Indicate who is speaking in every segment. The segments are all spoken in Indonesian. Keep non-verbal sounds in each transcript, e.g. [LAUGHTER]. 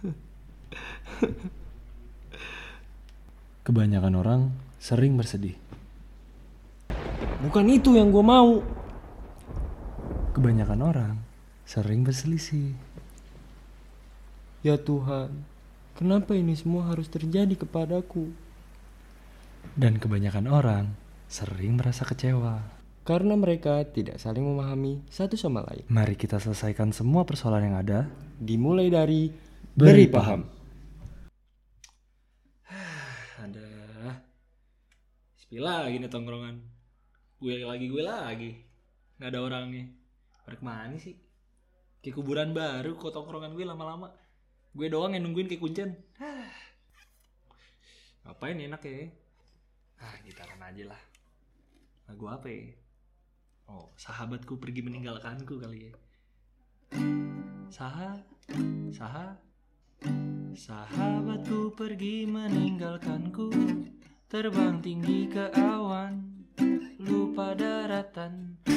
Speaker 1: [LAUGHS] Kebanyakan orang sering bersedih.
Speaker 2: Bukan itu yang gue mau.
Speaker 1: Kebanyakan orang sering berselisih.
Speaker 2: Ya Tuhan, kenapa ini semua harus terjadi kepadaku?
Speaker 1: Dan kebanyakan orang sering merasa kecewa.
Speaker 2: Karena mereka tidak saling memahami satu sama lain.
Speaker 1: Mari kita selesaikan semua persoalan yang ada.
Speaker 2: Dimulai dari
Speaker 1: Beri
Speaker 2: paham. [SIGHS]
Speaker 3: Ada. Sepi lagi nih tongkrongan. Gue lagi, gue lagi. Nggak ada orangnya. Pada ke mana sih? Kayak kuburan baru kok tongkrongan gue lama-lama. Gue doang yang nungguin kayak kuncen. Hah. [SIGHS] Ngapain enak ya? Ah, gitaran aja lah. Lagu apa ya? Oh, sahabatku pergi meninggalkanku kali ya. Saha, saha, Sahabatku pergi meninggalkanku Terbang tinggi ke awan Lupa daratanku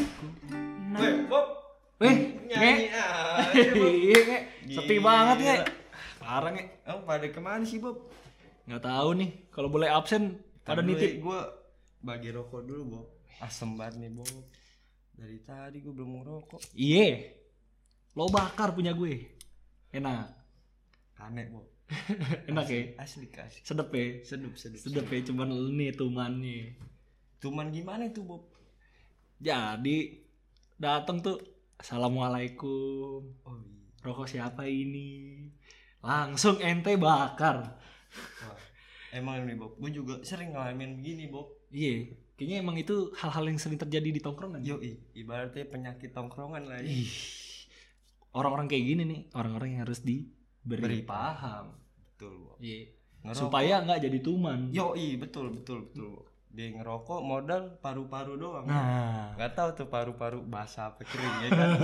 Speaker 3: Nah.
Speaker 2: Bob,
Speaker 3: Weh,
Speaker 2: nyanyi
Speaker 3: nge
Speaker 2: aja. [LAUGHS]
Speaker 3: Iya, Sepi banget, nge Parah, nge
Speaker 2: Emang pada ke mana sih Bob?
Speaker 3: Nggak tahu nih, kalau boleh absen pada nitip.
Speaker 2: Gue bagi rokok dulu Bob. Asem banget nih Bob. Dari tadi gue belum ngerokok.
Speaker 3: Iya. Lo bakar punya gue. Enak.
Speaker 2: Aneh Bob. [LAUGHS]
Speaker 3: Enak ya?
Speaker 2: Asli kasih.
Speaker 3: Sedep ya?
Speaker 2: Sedup sedup.
Speaker 3: Sedep ya, cuman ini tumannya.
Speaker 2: Cuman gimana tuh Bob?
Speaker 3: Jadi, datang tuh. Assalamualaikum.
Speaker 2: Oh iya.
Speaker 3: Rokok siapa ini? Langsung ente bakar.
Speaker 2: Wah, emang nih Bob, gue juga sering ngalamin begini Bob.
Speaker 3: Iya, kayaknya emang itu hal-hal yang sering terjadi di tongkrongan.
Speaker 2: Yo, ibaratnya penyakit tongkrongan lah ya.
Speaker 3: Ih, orang-orang kayak gini nih, orang-orang yang harus diberi
Speaker 2: Beri
Speaker 3: paham.
Speaker 2: Betul Bob.
Speaker 3: Iya.
Speaker 2: Ngerokok-
Speaker 3: Supaya nggak jadi tuman.
Speaker 2: Yo, betul betul betul. Bob. Dia ngerokok modal paru-paru doang.
Speaker 3: Nah,
Speaker 2: Gak tahu tuh paru-paru basah apa kering ya kan. [LAUGHS]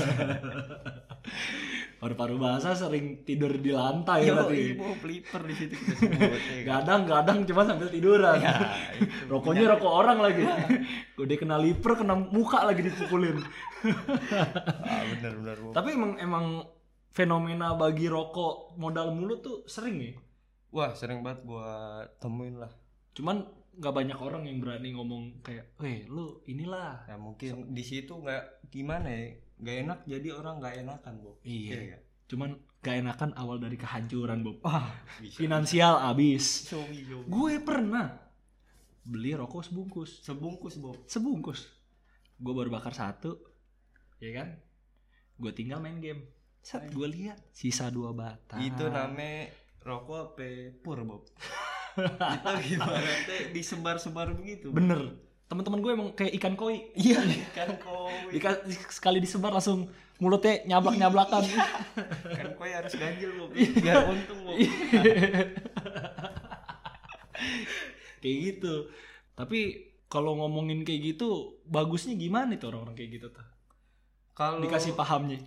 Speaker 3: paru-paru basah sering tidur di lantai
Speaker 2: Yo,
Speaker 3: berarti.
Speaker 2: ibu pelipper di situ kita sebut ya kan.
Speaker 3: Gadang-gadang cuma sambil tiduran.
Speaker 2: Ya.
Speaker 3: Rokoknya rokok orang lagi. Udah kena liper, kena muka lagi dipukulin.
Speaker 2: Ah, bener bener Bob.
Speaker 3: Tapi emang emang fenomena bagi rokok modal mulut tuh sering ya.
Speaker 2: Wah, sering banget gua temuin lah.
Speaker 3: Cuman nggak banyak orang yang berani ngomong kayak, "Weh, lu inilah."
Speaker 2: Ya mungkin di situ nggak gimana ya, nggak enak jadi orang nggak enakan Bob.
Speaker 3: Iya.
Speaker 2: nggak?
Speaker 3: Cuman gak enakan awal dari kehancuran, Bob.
Speaker 2: Bisa.
Speaker 3: Finansial abis.
Speaker 2: Showy, showy.
Speaker 3: Gue pernah beli rokok sebungkus.
Speaker 2: Sebungkus Bob.
Speaker 3: Sebungkus. Gue baru bakar satu, ya kan? Gue tinggal main game. Set, gue lihat sisa dua batang.
Speaker 2: Itu namanya rokok apa? Pur Bob. itu gimana teh disebar-sebar begitu.
Speaker 3: Bener. Teman-teman gue emang kayak ikan koi.
Speaker 2: Iya, [LAUGHS] kan koi.
Speaker 3: Dika- sekali disebar langsung mulutnya nyablak-nyablakan. [LAUGHS]
Speaker 2: kan koi harus ganjil Bob. Biar untung Bob. [LAUGHS]
Speaker 3: kayak gitu. Tapi kalau ngomongin kayak gitu, bagusnya gimana itu orang-orang kayak gitu tuh?
Speaker 2: Kalau
Speaker 3: Dikasih pahamnya.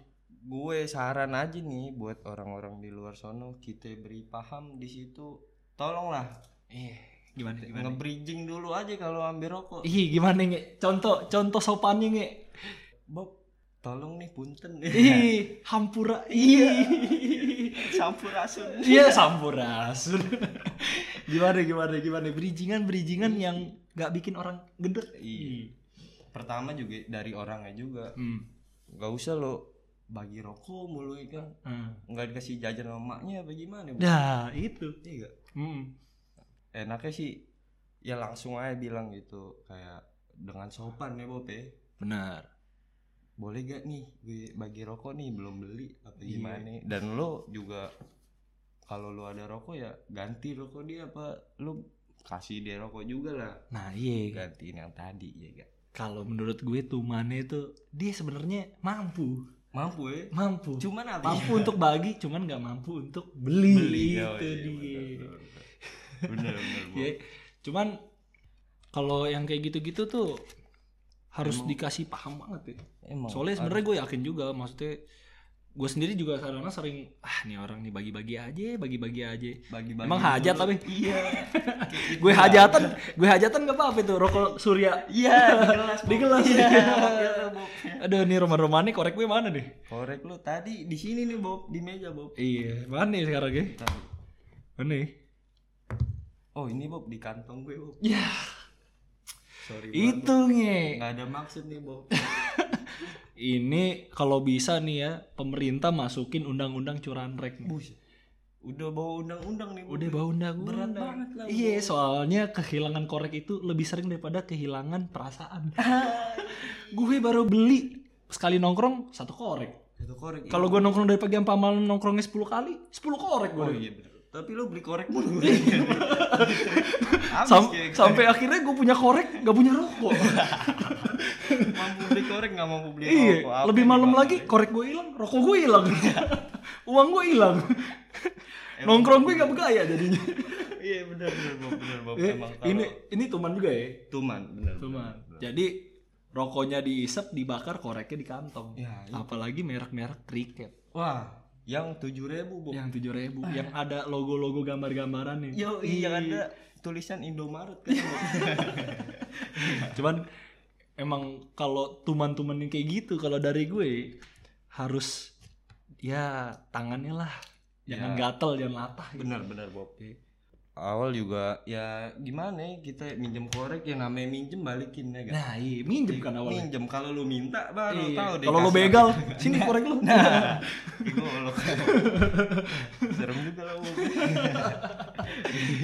Speaker 2: Gue saran aja nih buat orang-orang di luar sono kita beri paham di situ tolonglah
Speaker 3: Eh, gimana gimana?
Speaker 2: nge-bridging dulu aja kalau ambil rokok
Speaker 3: Ih, gimana nge? Contoh contoh sopannya nge.
Speaker 2: Bob tolong nih punten [LAUGHS]
Speaker 3: Ih, hampura. Iya.
Speaker 2: sampurasun
Speaker 3: Iya, sampurasun. [LAUGHS] gimana gimana gimana bridgingan bridgingan yang nggak bikin orang gendut.
Speaker 2: Iya. pertama juga dari orangnya juga
Speaker 3: Hmm.
Speaker 2: nggak usah lo bagi rokok mulu ya kan
Speaker 3: Hmm.
Speaker 2: nggak dikasih jajan sama emaknya apa gimana Bob?
Speaker 3: Nah, itu.
Speaker 2: iya?
Speaker 3: Hmm.
Speaker 2: enaknya sih ya langsung aja bilang gitu kayak dengan sopan ya Bob ya
Speaker 3: Benar.
Speaker 2: boleh gak nih gue bagi rokok nih belum beli apa
Speaker 3: Iya.
Speaker 2: gimana nih dan lo juga kalau lo ada rokok ya ganti rokok dia apa lo kasih dia rokok juga lah
Speaker 3: Nah, iya.
Speaker 2: gantiin yang tadi ya gak
Speaker 3: Kalau menurut gue tuh Mane itu dia sebenarnya mampu.
Speaker 2: Mampu ya
Speaker 3: Mampu.
Speaker 2: cuman apa
Speaker 3: mampu untuk bagi, cuman nggak mampu untuk beli.
Speaker 2: beli
Speaker 3: itu
Speaker 2: iya,
Speaker 3: dia.
Speaker 2: bener bener bener, [LAUGHS] bener,
Speaker 3: Ya, cuman kalau yang kayak gitu-gitu tuh harus
Speaker 2: Emang-
Speaker 3: dikasih paham banget ya.
Speaker 2: emang
Speaker 3: Soalnya sebenarnya gue yakin juga, maksudnya gue sendiri juga kadang sering ah nih orang nih bagi-bagi aja bagi-bagi aja
Speaker 2: Bagi-bagi
Speaker 3: Emang hajat tapi?
Speaker 2: Iya. [LAUGHS]
Speaker 3: gue hajatan gue hajatan gak apa-apa itu rokok surya
Speaker 2: Iya, di gelas.
Speaker 3: di gelas
Speaker 2: Iya, [LAUGHS]
Speaker 3: ya. Aduh nih roman-roman nih korek gue mana nih
Speaker 2: Korek lu tadi di sini nih, Bob, di meja, Bob.
Speaker 3: iya mana nih sekarang ya
Speaker 2: Bentar.
Speaker 3: mana nih
Speaker 2: Oh, ini Bob di kantong gue, Bob.
Speaker 3: ya
Speaker 2: Sorry.
Speaker 3: itu nge
Speaker 2: Enggak ada maksud nih, Bob.
Speaker 3: Ini kalau bisa nih ya pemerintah masukin undang-undang curanrek nih.
Speaker 2: Buset. Udah bawa undang-undang nih,
Speaker 3: udah bawa undang-undang
Speaker 2: Berat banget lah,
Speaker 3: iya soalnya kehilangan korek itu lebih sering daripada kehilangan perasaan [LAUGHS] gue baru beli sekali nongkrong satu korek
Speaker 2: Satu korek.
Speaker 3: kalau gue nongkrong dari pagi sampai malam nongkrongnya 10 kali 10 korek gue
Speaker 2: Oh iya bener. Tapi lu beli korek. [LAUGHS]
Speaker 3: Iya.
Speaker 2: Habis
Speaker 3: Sam-
Speaker 2: kayak-
Speaker 3: sampai akhirnya gue punya korek gak punya rokok [LAUGHS]
Speaker 2: mampu beli korek nggak mampu beli
Speaker 3: iya
Speaker 2: rokok. Apa
Speaker 3: lebih malam lagi korek gue hilang rokok gue hilang [LAUGHS] uang gue hilang nongkrong gue gak bergaya jadinya
Speaker 2: Iya bener bener Bob, bener Bob.
Speaker 3: Eh,
Speaker 2: Emang
Speaker 3: ini ini tuman juga ya
Speaker 2: tuman bener.
Speaker 3: tuman
Speaker 2: bener.
Speaker 3: jadi rokoknya diisep dibakar koreknya di kantong
Speaker 2: Ya, itu.
Speaker 3: apalagi merek-merek kriket
Speaker 2: Wah, yang tujuh ribu Bob.
Speaker 3: yang tujuh ribu yang ada logo-logo gambar-gambaran nih
Speaker 2: Yo iya ada tulisan Indomaret kan. [LAUGHS]
Speaker 3: Cuman emang kalau tuman-tuman yang kayak gitu kalau dari gue harus ya tangannya lah jangan
Speaker 2: Ya.
Speaker 3: gatel jangan latah gitu.
Speaker 2: bener bener Bob. Awal juga ya gimana ya kita minjem korek yang namanya minjem balikin ya kan.
Speaker 3: nah iya minjem kan awalnya
Speaker 2: Minjem kalau lu minta baru
Speaker 3: Iya.
Speaker 2: tahu deh.
Speaker 3: kalau
Speaker 2: kasih
Speaker 3: begal [LAUGHS] sini korek lu
Speaker 2: Nah, golok. [LAUGHS] Serem juga Bob.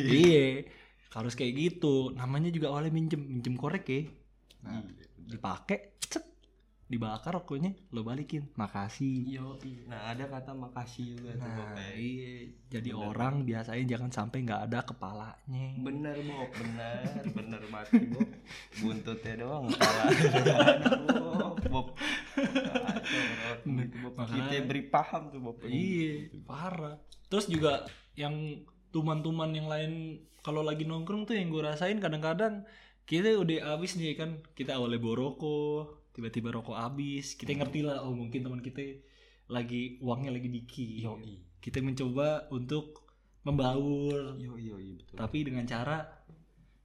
Speaker 3: iya harus kayak gitu namanya juga awalnya minjem minjem korek ya nah, dipakai cek dibakar rokoknya lo balikin makasih
Speaker 2: Yo, nah ada kata makasih juga tuh Bob.
Speaker 3: nah
Speaker 2: ya.
Speaker 3: iya jadi orang biasanya jangan sampai nggak ada kepalanya
Speaker 2: Bener Bob, bener, bener mati Bob. Buntutnya doang kepala. Bob, Bob. Kita beri paham tuh Bob.
Speaker 3: iya parah terus juga yang tuman-tuman yang lain kalau lagi nongkrong tuh yang gue rasain kadang-kadang kita udah habis nih kan kita awalnya bawa rokok tiba-tiba rokok habis. Kita ngerti lah oh mungkin teman kita lagi uangnya lagi dikit.
Speaker 2: Yo,
Speaker 3: kita mencoba untuk membaur.
Speaker 2: Yo, yo, iya betul.
Speaker 3: tapi dengan cara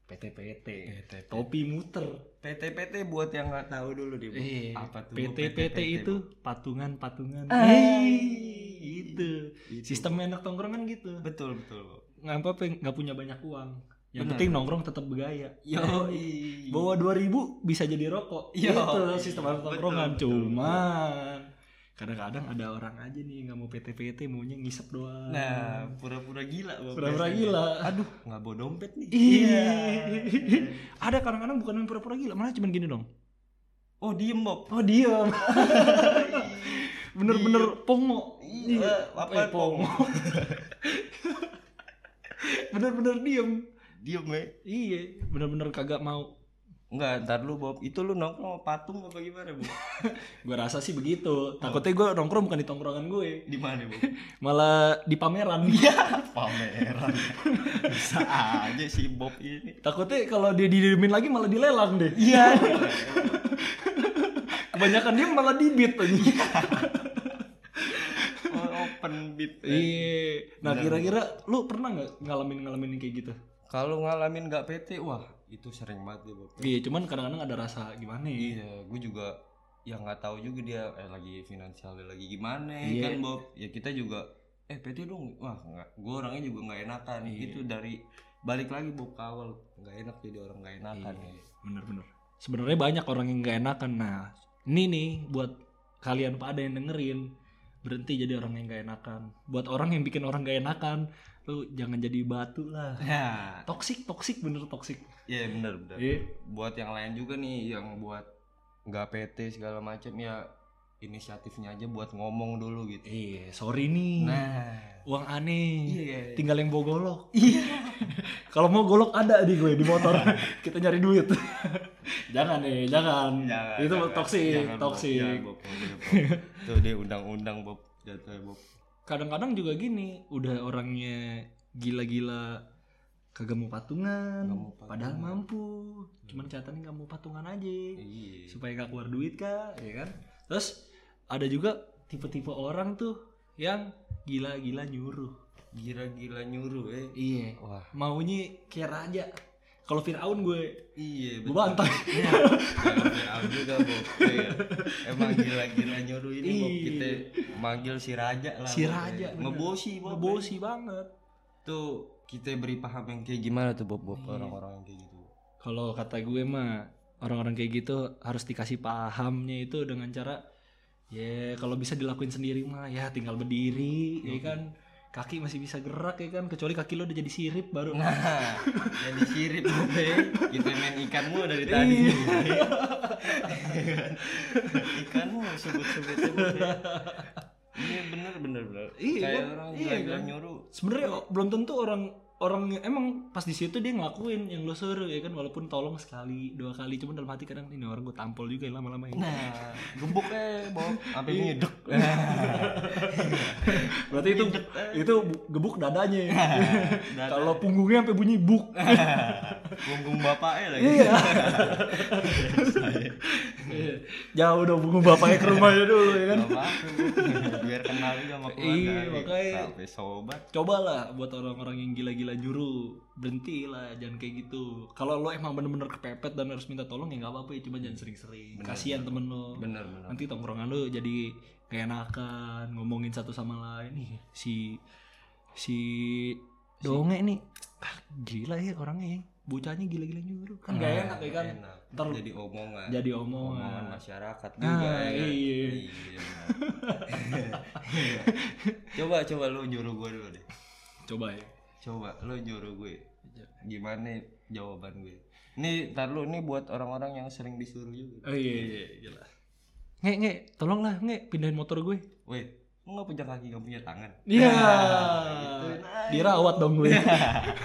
Speaker 3: PT-PT
Speaker 2: PT.
Speaker 3: topi muter.
Speaker 2: PT-PT buat yang nggak tahu dulu deh.
Speaker 3: Eh
Speaker 2: Apa tuh?
Speaker 3: PT-PT itu patungan-patungan. Eh, itu.
Speaker 2: Itu,
Speaker 3: sistem enak tongkrongan gitu.
Speaker 2: Betul, betul.
Speaker 3: Nggak apa nggak punya banyak uang yang
Speaker 2: Benar.
Speaker 3: penting nongkrong tetap bergaya
Speaker 2: Yo, [LAUGHS]
Speaker 3: bawa 2000 bisa jadi rokok
Speaker 2: Yo,
Speaker 3: itu
Speaker 2: iya.
Speaker 3: sistem
Speaker 2: betul.
Speaker 3: cuman kadang-kadang ada orang aja nih nggak mau PT-PT maunya ngisep doang
Speaker 2: Nah, pura-pura gila.
Speaker 3: Pura-pura gila.
Speaker 2: Aduh, nggak bawa dompet nih.
Speaker 3: Iya. [LAUGHS] ada kadang-kadang bukan yang pura-pura gila malah cuman gini dong
Speaker 2: Oh, diem Bob.
Speaker 3: oh diam [LAUGHS] bener-bener pongo
Speaker 2: Iya, apa
Speaker 3: Eh, pongo bener-bener diem
Speaker 2: Diem ya.
Speaker 3: iya bener-bener kagak mau
Speaker 2: Enggak, ntar lu Bob. Itu lu nongkrong sama patung apa gimana, Bob? [LAUGHS]
Speaker 3: gue rasa sih begitu takutnya gue nongkrong bukan di tongkrongan gue
Speaker 2: Di mana, Bob? [LAUGHS]
Speaker 3: malah di pameran [LAUGHS]
Speaker 2: Pameran. Bisa aja si Bob ini.
Speaker 3: takutnya kalau dia didiemin lagi malah dilelang deh
Speaker 2: Iya.
Speaker 3: kebanyakan dia malah dibit aja
Speaker 2: Oh, open beat.
Speaker 3: iya nah kira-kira lu pernah nggak ngalamin ngalamin kayak gitu
Speaker 2: Kalau ngalamin nggak PT, wah itu sering banget ya, Bob.
Speaker 3: iya cuman kadang-kadang ada rasa gimana ya
Speaker 2: Iya, gue juga yang nggak tahu juga dia eh, lagi finansialnya lagi gimana
Speaker 3: Iya.
Speaker 2: kan Bob. Ya kita juga eh PT dong. Wah, nggak. Gue orangnya juga nggak enakan.
Speaker 3: Iya.
Speaker 2: Itu dari balik lagi Bob ke awal nggak enak jadi orang nggak enakan
Speaker 3: Iya.
Speaker 2: ya.
Speaker 3: bener-bener sebenarnya banyak orang yang nggak enakan nah ini nih buat kalian pada yang dengerin berhenti jadi orang yang nggak enakan buat orang yang bikin orang nggak enakan lu jangan jadi batu lah
Speaker 2: Ya,
Speaker 3: toksik toksik bener toksik
Speaker 2: iya bener bener.
Speaker 3: iya
Speaker 2: Buat yang lain juga nih yang buat nggak PT segala macam ya inisiatifnya aja buat ngomong dulu gitu.
Speaker 3: iya sorry nih
Speaker 2: Nah,
Speaker 3: uang aneh
Speaker 2: iya.
Speaker 3: tinggal yang bawa golok iya [LAUGHS] kalau mau golok ada di gue di motor [LAUGHS] kita nyari duit [LAUGHS] jangan nih jangan,
Speaker 2: Jangan,
Speaker 3: itu
Speaker 2: jangan.
Speaker 3: toksik
Speaker 2: Jangan, Bob.
Speaker 3: toksik
Speaker 2: Jangan, Bob. Bob. Tuh dia undang-undang Bob jatuhnya Bob.
Speaker 3: Kadang-kadang juga gini udah orangnya gila-gila kagak mau patungan,
Speaker 2: mau patungan.
Speaker 3: padahal mampu cuman catatannya nggak mau patungan aja
Speaker 2: Iya.
Speaker 3: supaya nggak keluar duit kak ya kan terus ada juga tipe-tipe orang tuh yang gila-gila nyuruh.
Speaker 2: Gila-gila nyuruh eh.
Speaker 3: Iya.
Speaker 2: Wah.
Speaker 3: Maunya kayak raja. Kalau Fir'aun gue
Speaker 2: Iya,
Speaker 3: gue bantai. [LAUGHS]
Speaker 2: Kalau Fir'aun juga. Iya. Emang gila-gila nyuruh ini Bob.
Speaker 3: Iya.
Speaker 2: Kita manggil si raja lah.
Speaker 3: si raja
Speaker 2: ya. Ngebosi Bob.
Speaker 3: Ngebosi banget.
Speaker 2: Tuh kita beri paham yang kayak gimana tuh Bob, Bob
Speaker 3: Iya.
Speaker 2: orang-orang yang kayak gitu.
Speaker 3: Kalau kata gue mah orang-orang kayak gitu harus dikasih pahamnya itu dengan cara ya kalau bisa dilakuin sendiri mah ya tinggal berdiri ya kan kaki masih bisa gerak ya kan kecuali kaki lo udah jadi sirip baru
Speaker 2: Nah, jadi sirip eh. Kita main ikanmu dari tadi.
Speaker 3: Iya.
Speaker 2: ikanmu sebut-sebut Bob. eh. Iya bener bener bener.
Speaker 3: Iya
Speaker 2: Kayak
Speaker 3: kan?
Speaker 2: orang
Speaker 3: Iya kan?
Speaker 2: nyuruh.
Speaker 3: sebenarnya belum tentu orang orang emang pas di situ dia ngelakuin yang lo suruh ya kan walaupun tolong sekali dua kali cuman dalam hati kadang ini orang gue tampol juga ya lama-lama ini
Speaker 2: Nah, gebuk eh Bob. Sampai ngedek. [LAUGHS]
Speaker 3: berarti itu itu bu- gebuk dadanya ya.
Speaker 2: Dada. [LAUGHS]
Speaker 3: kalau punggungnya sampai bunyi buk [LAUGHS]
Speaker 2: Punggung bapaknya lagi.
Speaker 3: Iya. Iya. Jauh dong punggung bapaknya ke rumahnya dulu ya kan.
Speaker 2: Biar kenal juga sama keluarga.
Speaker 3: Iya,
Speaker 2: eh.
Speaker 3: makanya-
Speaker 2: sobat.
Speaker 3: Cobalah buat orang-orang yang gila-gila juru berhenti lah jangan kayak gitu. Kalau lo emang bener-bener kepepet dan harus minta tolong ya nggak apa-apa ya cuma jangan sering-sering. Kasihan temen lo.
Speaker 2: Bener bener.
Speaker 3: Nanti tongkrongan lo jadi kayak enakan ngomongin satu sama lain nih si si donge nih ah, gila ya orangnya ya. bocahnya gila-gila nyuruh kan gak enak ya kan
Speaker 2: Enak.
Speaker 3: Ntar
Speaker 2: jadi omongan.
Speaker 3: jadi omongan.
Speaker 2: Omongan masyarakat
Speaker 3: Nah,
Speaker 2: juga ya. kan?
Speaker 3: iya.
Speaker 2: benar. [LAUGHS] coba coba lu nyuruh gue dulu deh.
Speaker 3: coba ya
Speaker 2: Coba lu nyuruh gue. Gimana jawaban gue? Nih, tar lu nih buat orang-orang yang sering disuruh juga.
Speaker 3: Oh iya iya jelas. Nge nge, tolonglah nge pindahin motor gue.
Speaker 2: Weh, lu gak punya kaki, gak punya tangan.
Speaker 3: Iya.
Speaker 2: gitu.
Speaker 3: Dirawat dong gue.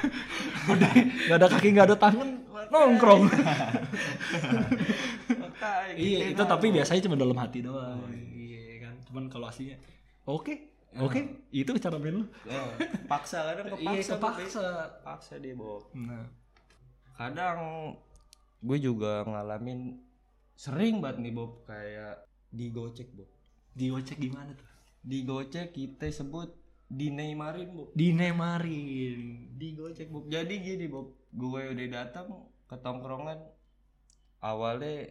Speaker 3: [LAUGHS] Udah nggak ada kaki nggak ada tangan nongkrong. [LAUGHS] Iya
Speaker 2: gitu
Speaker 3: itu tapi biasanya cuma dalam hati doang. Iya kan. Cuman kalau aslinya oke oke itu cara main lu.
Speaker 2: Oh, paksa kadang kepaksa.
Speaker 3: Iya
Speaker 2: ya.
Speaker 3: kepaksa.
Speaker 2: Paksa dia, Bob.
Speaker 3: Nah.
Speaker 2: kadang gue juga ngalamin sering banget nih Bob kayak digocek Bob
Speaker 3: Diocek gimana tuh?
Speaker 2: digocek kita sebut dineymarin Bob
Speaker 3: Dinemarin.
Speaker 2: digocek Bob jadi gini Bob gue udah datang ke tongkrongan awalnya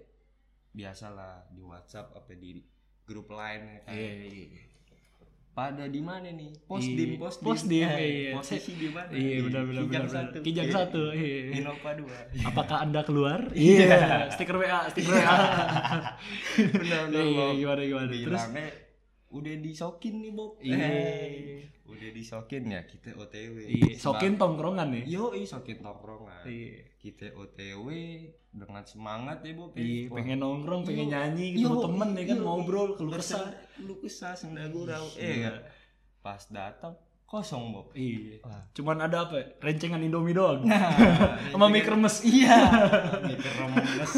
Speaker 2: biasalah di WhatsApp apa di grup lain ya kan.
Speaker 3: Iya iya.
Speaker 2: Pada di mana nih pos
Speaker 3: Iya.
Speaker 2: dim pos
Speaker 3: Pos dim, iya.
Speaker 2: posisi di mana
Speaker 3: Iya benar benar
Speaker 2: Kijang
Speaker 3: benar.
Speaker 2: satu
Speaker 3: Kijang
Speaker 2: Iya.
Speaker 3: satu. Iya.
Speaker 2: Innova dua
Speaker 3: Apakah anda keluar? [LAUGHS] Iya. Stiker WA, stiker WA. [LAUGHS]
Speaker 2: benar benar
Speaker 3: Iya, gimana gimana. Terus
Speaker 2: udah disokin nih Bob
Speaker 3: Iya.
Speaker 2: Eh, udah disokin ya kita OTW
Speaker 3: iya, sokin tongkrongan nih.
Speaker 2: yo sokin tongkrongan
Speaker 3: Iya.
Speaker 2: kita OTW dengan semangat ya ya.
Speaker 3: Iya, pengen nongkrong, pengen
Speaker 2: Yo,
Speaker 3: nyanyi ketemu
Speaker 2: yo,
Speaker 3: temen ya kan ngobrol, keluh kesah.
Speaker 2: keluh kesah senda gurau eh
Speaker 3: Iya.
Speaker 2: kan pas datang kosong Bob
Speaker 3: Iya.
Speaker 2: Wah.
Speaker 3: Cuman ada apa? ya? Rencengan Indomie doang.
Speaker 2: Nah, [LAUGHS]
Speaker 3: Sama mie kremes.
Speaker 2: iya mie kremes [LAUGHS]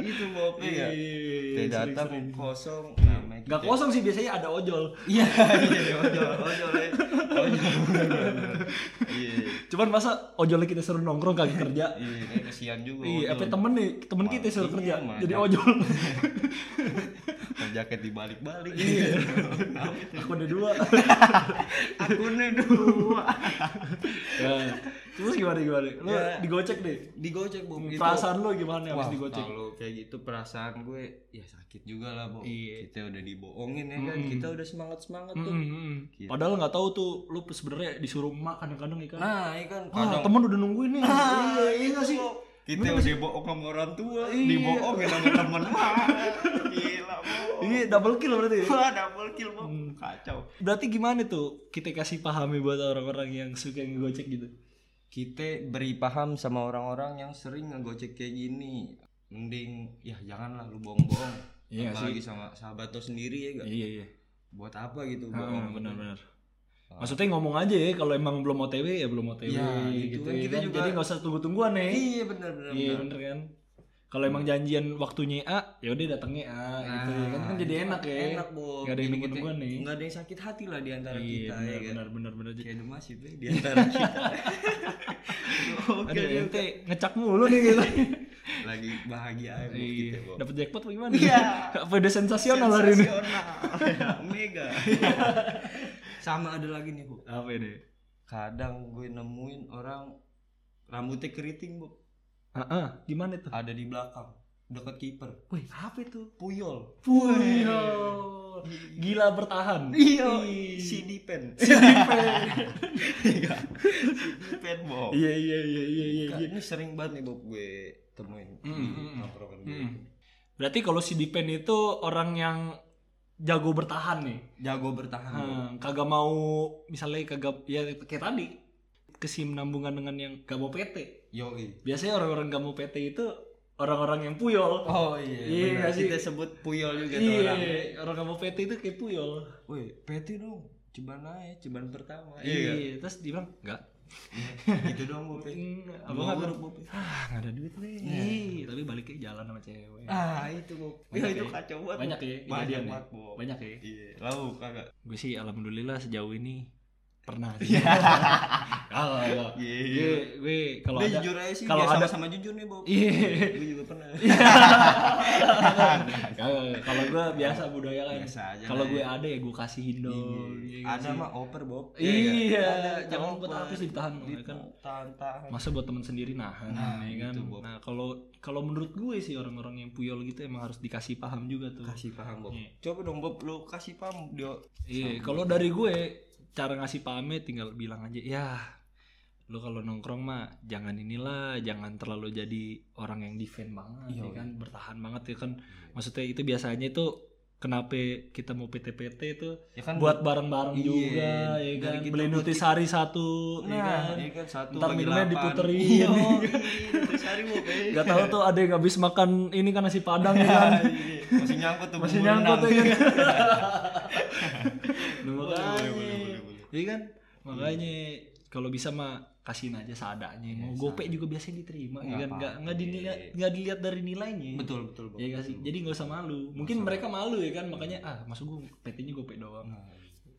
Speaker 2: itu Bob ya kita datang kosong namanya
Speaker 3: Gak
Speaker 2: kita-
Speaker 3: kosong sih biasanya ada ojol.
Speaker 2: Iya, [LAUGHS] iya, ojol, ojol, ya. ojol, iya,
Speaker 3: Cuman masa ojolnya kita suruh nongkrong kagak kerja.
Speaker 2: iya, kesian juga.
Speaker 3: Iya, apa temen nih, temen kita suruh
Speaker 2: Iya,
Speaker 3: kerja. Jadi ojol. [LAUGHS]
Speaker 2: jaket dibalik-balik.
Speaker 3: Iya. Aku ada dua.
Speaker 2: Akunnya dua. [LAUGHS]
Speaker 3: ya. Terus gimana gimana? Lu
Speaker 2: Ya.
Speaker 3: digocek deh.
Speaker 2: Digocek, Bu. Itu-
Speaker 3: Perasaan lu gimana
Speaker 2: Wah,
Speaker 3: habis digocek?
Speaker 2: kalau kayak gitu perasaan gue ya sakit juga lah, Bu.
Speaker 3: Iya.
Speaker 2: Kita udah dibohongin ya kan. Kita udah semangat-semangat tuh.
Speaker 3: Mm-mm.
Speaker 2: Gitu.
Speaker 3: Padahal nggak tahu tuh lu sebenarnya disuruh emak kadang-kadang ya kan.
Speaker 2: Nah, iya kan
Speaker 3: Wah,
Speaker 2: kadang
Speaker 3: temen udah nungguin nih.
Speaker 2: Ah,
Speaker 3: iya nggak sih?
Speaker 2: Kita udah bohong sama orang tua,
Speaker 3: Iya.
Speaker 2: dibohongin sama temen. Gila, Bu.
Speaker 3: Iya, double kill berarti.
Speaker 2: Wah, double kill, Bu.
Speaker 3: Hmm.
Speaker 2: Kacau.
Speaker 3: Berarti gimana tuh kita kasih pahami buat orang-orang yang suka ngegocek gitu?
Speaker 2: Kita beri paham sama orang-orang yang sering ngegocek kayak gini. Mending ya janganlah lu bohong-bohong.
Speaker 3: Iya
Speaker 2: Apalagi sama sahabat lo sendiri ya gak?
Speaker 3: Iya, iya.
Speaker 2: Buat apa gitu
Speaker 3: Ah,
Speaker 2: bohong?
Speaker 3: benar-benar. Maksudnya ngomong aja ya kalau emang belum OTW ya belum OTW
Speaker 2: Ya,
Speaker 3: gitu,
Speaker 2: gitu kan.
Speaker 3: ya
Speaker 2: Kita
Speaker 3: kan.
Speaker 2: juga-
Speaker 3: Jadi nggak usah tunggu-tungguan nih.
Speaker 2: Iya benar benar.
Speaker 3: Iya
Speaker 2: benar.
Speaker 3: bener kan. Kalau emang janjian waktunya A, ya udah datangnya A gitu ya kan kan jadi
Speaker 2: itu
Speaker 3: enak ya.
Speaker 2: Enak, Bu.
Speaker 3: Gak ada yang
Speaker 2: Jadi
Speaker 3: nunggu-nungguan
Speaker 2: kita-
Speaker 3: nih.
Speaker 2: Nggak ada yang sakit hati lah di antara
Speaker 3: Iya
Speaker 2: kita
Speaker 3: benar
Speaker 2: ya kan.
Speaker 3: benar benar benar.
Speaker 2: Kayak ada masih di antara kita. [LAUGHS] Oke, juga.
Speaker 3: ente ngecak mulu nih gitu. [LAUGHS]
Speaker 2: lagi bahagia aja
Speaker 3: Iya.
Speaker 2: Bob.
Speaker 3: Dapat jackpot apa gimana?
Speaker 2: Iya. [LAUGHS]
Speaker 3: apa udah sensasional hari ini?
Speaker 2: Sensasional. Mega sama ada lagi nih bu
Speaker 3: Apa ini?
Speaker 2: kadang gue nemuin orang rambutnya keriting bu
Speaker 3: Heeh, gimana itu?
Speaker 2: ada di belakang dekat kiper
Speaker 3: Wih, apa itu?
Speaker 2: puyol
Speaker 3: Puyol. Gila bertahan.
Speaker 2: iya si dipen [LAUGHS]
Speaker 3: Si Dipen.
Speaker 2: Iya. si dipen
Speaker 3: Iya iya iya iya iya.
Speaker 2: Kan
Speaker 3: iya.
Speaker 2: ini sering banget nih Bob gue temuin
Speaker 3: Mm, mm,
Speaker 2: tongkrongan gue
Speaker 3: mm. Berarti kalau si Dipen itu orang yang jago bertahan nih.
Speaker 2: jago bertahan.
Speaker 3: Hmm, kagak mau misalnya kagak ya kayak tadi kesinambungan dengan yang gak mau PT.
Speaker 2: yoi
Speaker 3: Biasanya orang-orang gak mau PT itu orang-orang yang puyol.
Speaker 2: oh iya,
Speaker 3: Iya nggak sih?
Speaker 2: kita sebut puyol juga tuh orang
Speaker 3: Iya, orang gak mau PT itu kayak puyol.
Speaker 2: woi PT dong ceban aja ceban pertama
Speaker 3: Iya, terus dia bilang enggak.
Speaker 2: gitu dong Bob
Speaker 3: Hmm,
Speaker 2: Dua
Speaker 3: Abang kan
Speaker 2: huruf, Bob.
Speaker 3: ah nggak ada duit nih. Iya, tapi baliknya jalan sama cewek.
Speaker 2: ah itu Bob ya itu
Speaker 3: ya?
Speaker 2: kacau banget
Speaker 3: Banyak ya
Speaker 2: banyak
Speaker 3: ya?
Speaker 2: banget
Speaker 3: Banyak ya.
Speaker 2: iya lalu kagak
Speaker 3: Gue sih alhamdulillah sejauh ini pernah
Speaker 2: Iya.
Speaker 3: sih. [LAUGHS] Kalau kalau gue gue kalau ada
Speaker 2: jujur aja sih
Speaker 3: kalau ada-
Speaker 2: sama jujur nih Bob
Speaker 3: Iya.
Speaker 2: gue juga pernah [LAUGHS]
Speaker 3: kalau gue biasa budaya kan.
Speaker 2: Biasa aja
Speaker 3: Kalau gue ada ya gue kasihin dong.
Speaker 2: Iya.
Speaker 3: Iya
Speaker 2: ada mah oper Bob
Speaker 3: Iya, jangan buat apa sih ditahan kan.
Speaker 2: tahan tahan
Speaker 3: Masa buat teman sendiri nahan
Speaker 2: Nah,
Speaker 3: ya kan.
Speaker 2: gitu.
Speaker 3: Nah, kalau kalau menurut gue sih orang-orang yang puyol gitu emang harus dikasih paham juga tuh.
Speaker 2: kasih paham Bob
Speaker 3: Iya.
Speaker 2: coba dong Bob lu kasih paham dia
Speaker 3: Iya, kalau dari gue cara ngasih pahamnya tinggal bilang aja ya lu kalau nongkrong mah jangan inilah jangan terlalu jadi orang yang defend banget
Speaker 2: Iya,
Speaker 3: ya kan bertahan banget ya kan. Maksudnya itu biasanya itu kenapa kita mau PT-PT itu
Speaker 2: ya kan
Speaker 3: buat bareng-bareng
Speaker 2: Iya,
Speaker 3: juga ya kan beli
Speaker 2: buat
Speaker 3: nutisari satu ya
Speaker 2: nah
Speaker 3: kan.
Speaker 2: iya kan satu
Speaker 3: Ntar minumnya diputerin.
Speaker 2: iya [LAUGHS] eh.
Speaker 3: Gak tahu tuh ada yang habis makan ini kan nasi padang ya kan.
Speaker 2: Iya, masih nyangkut tuh
Speaker 3: masih nyangkut ya kan [LAUGHS] Iya kan? Makanya kalau bisa mah kasihin aja seadanya. Mau
Speaker 2: Iya,
Speaker 3: gopek juga biasanya diterima ya kan? Nggak
Speaker 2: apa-apa.
Speaker 3: nggak dilihat nggak dilihat dari nilainya.
Speaker 2: Betul betul Bob.
Speaker 3: ya sih jadi nggak usah malu. Mungkin mereka malu ya kan? Makanya ah masuk gue PT-nya gopek doang?
Speaker 2: Nah,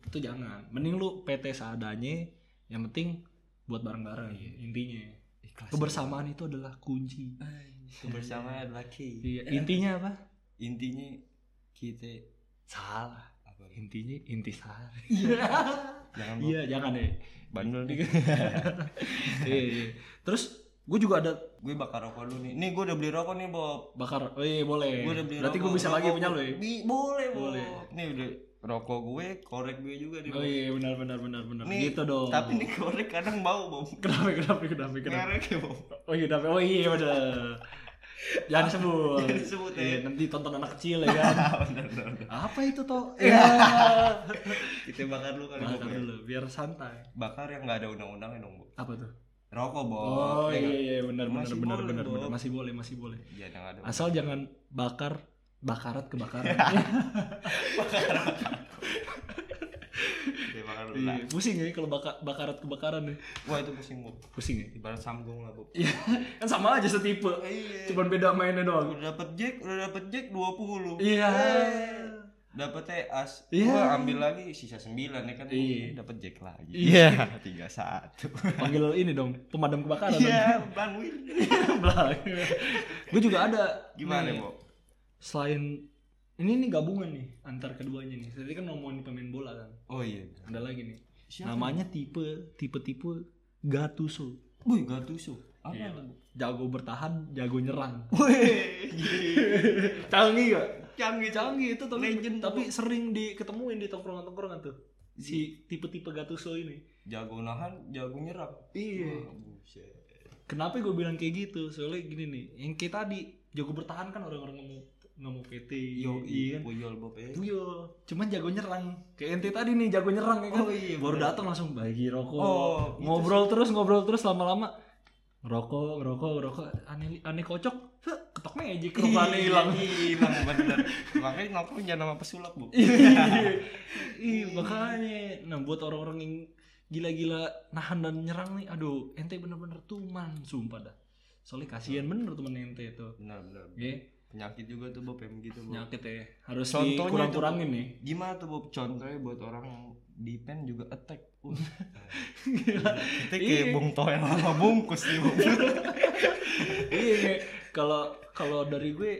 Speaker 3: itu jangan. Mending lu PT seadanya yang penting buat bareng-bareng
Speaker 2: Iya.
Speaker 3: intinya.
Speaker 2: Ikhlas
Speaker 3: kebersamaan itu adalah kunci.
Speaker 2: Kebersamaan adalah key.
Speaker 3: Iya intinya apa?
Speaker 2: Intinya kita
Speaker 3: salah.
Speaker 2: Apa?
Speaker 3: Intinya intisari [LAUGHS]
Speaker 2: jangan
Speaker 3: iya jangan deh
Speaker 2: bandel nih. [LAUGHS]
Speaker 3: Iya, iya. terus gue juga ada
Speaker 2: gue bakar rokok dulu nih. Nih gue udah beli rokok nih Bob.
Speaker 3: Bakar oh iya boleh.
Speaker 2: Gue udah beli
Speaker 3: berarti gue
Speaker 2: rokok.
Speaker 3: bisa lagi punya lo ya?
Speaker 2: Bi- boleh Bob.
Speaker 3: Boleh.
Speaker 2: nih udah rokok gue korek gue juga nih
Speaker 3: oh iya benar benar benar benar.
Speaker 2: Nih,
Speaker 3: gitu dong.
Speaker 2: tapi nih korek kadang bau Bob.
Speaker 3: Kenapa kenapa kenapa kenapa?
Speaker 2: Merek ya Bob.
Speaker 3: Oh iya kenapa? Oh iya benar jangan disebut.
Speaker 2: Jangan disebut, ya.
Speaker 3: Iya, nanti tonton anak kecil ya [LAUGHS] kan.
Speaker 2: Bener bener bener.
Speaker 3: apa itu toh [LAUGHS] ya
Speaker 2: kita bakar dulu kali
Speaker 3: bakar dulu biar santai.
Speaker 2: Bakar yang nggak ada undang-undangnya dong Bob
Speaker 3: apa tuh?
Speaker 2: Rokok Bob
Speaker 3: oh
Speaker 2: Ya
Speaker 3: iya iya benar benar benar benar masih boleh masih boleh.
Speaker 2: Iya, yang ada
Speaker 3: asal jangan bakar bakarat kebakaran.
Speaker 2: Kita bakar dulu lah
Speaker 3: Iya, pusing ya kalau baka, bakarat kebakaran ya
Speaker 2: wah itu pusing Bob
Speaker 3: pusing ya
Speaker 2: ibarat sambung lah Bob
Speaker 3: Iya, kan sama aja setipe.
Speaker 2: Iya.
Speaker 3: Cuman beda mainnya doang.
Speaker 2: udah dapet jack udah dapet jack 20
Speaker 3: Iya.
Speaker 2: Eh, dapet as
Speaker 3: Iya.
Speaker 2: gua ambil lagi sisa 9 ya kan
Speaker 3: Iya.
Speaker 2: dapet jack lagi
Speaker 3: Iya. [LAUGHS]
Speaker 2: tiga satu
Speaker 3: Panggil ini dong, pemadam kebakaran.
Speaker 2: iya bang Win [LAUGHS]
Speaker 3: Gue juga ada.
Speaker 2: gimana
Speaker 3: nih,
Speaker 2: Bob
Speaker 3: Selain ini nih gabungan nih antar keduanya nih. Tadi kan ngomongin pemain bola kan.
Speaker 2: oh iya
Speaker 3: Ada lagi nih.
Speaker 2: Siapa?
Speaker 3: Namanya tipe tipe-tipe Gattuso.
Speaker 2: Wih, Gattuso. Apa
Speaker 3: Iya.
Speaker 2: tuh?
Speaker 3: Jago bertahan, jago nyerang.
Speaker 2: Wih, [LAUGHS]
Speaker 3: Canggih gak?
Speaker 2: canggih,
Speaker 3: Canggih itu tapi,
Speaker 2: Legend,
Speaker 3: tapi sering diketemuin di tongkrongan-tongkrongan tuh. Si tipe-tipe Gattuso ini.
Speaker 2: Jago nahan, jago nyerang.
Speaker 3: Iya.
Speaker 2: Buset.
Speaker 3: Kenapa gue bilang kayak gitu? Soalnya gini nih, yang kayak tadi jago bertahan kan orang-orang mau nggak mau PT,
Speaker 2: Yo,
Speaker 3: iya kan?
Speaker 2: Puyol Bob ya.
Speaker 3: Puyol, cuman jago nyerang. Kayak ente tadi nih jago nyerang ya kan?
Speaker 2: Oh, iya,
Speaker 3: Baru
Speaker 2: bener.
Speaker 3: datang langsung bagi rokok,
Speaker 2: Oh, itu
Speaker 3: ngobrol terus ngobrol terus lama-lama ngerokok ngerokok ngerokok aneh aneh kocok ketok magic rokoknya hilang
Speaker 2: hilang bener. Makanya nongkrong jangan sama pesulap, Bu. [LAUGHS]
Speaker 3: Ih, makanya nah buat orang-orang yang gila-gila nahan dan nyerang nih aduh ente bener-bener tuman sumpah dah soalnya kasihan bener temen ente itu
Speaker 2: Benar, benar.
Speaker 3: ya
Speaker 2: Penyakit juga tuh Bob yang begitu, Bob.
Speaker 3: penyakit ya harus dikurang-kurangin nih
Speaker 2: Gimana tuh Bob contohnya buat orang yang defend juga attack. [LAUGHS] Uh. Kita kayak
Speaker 3: Iya.
Speaker 2: Bung Toel sama bungkus nih, Bob. [LAUGHS]
Speaker 3: iya kayak kalau kalau dari gue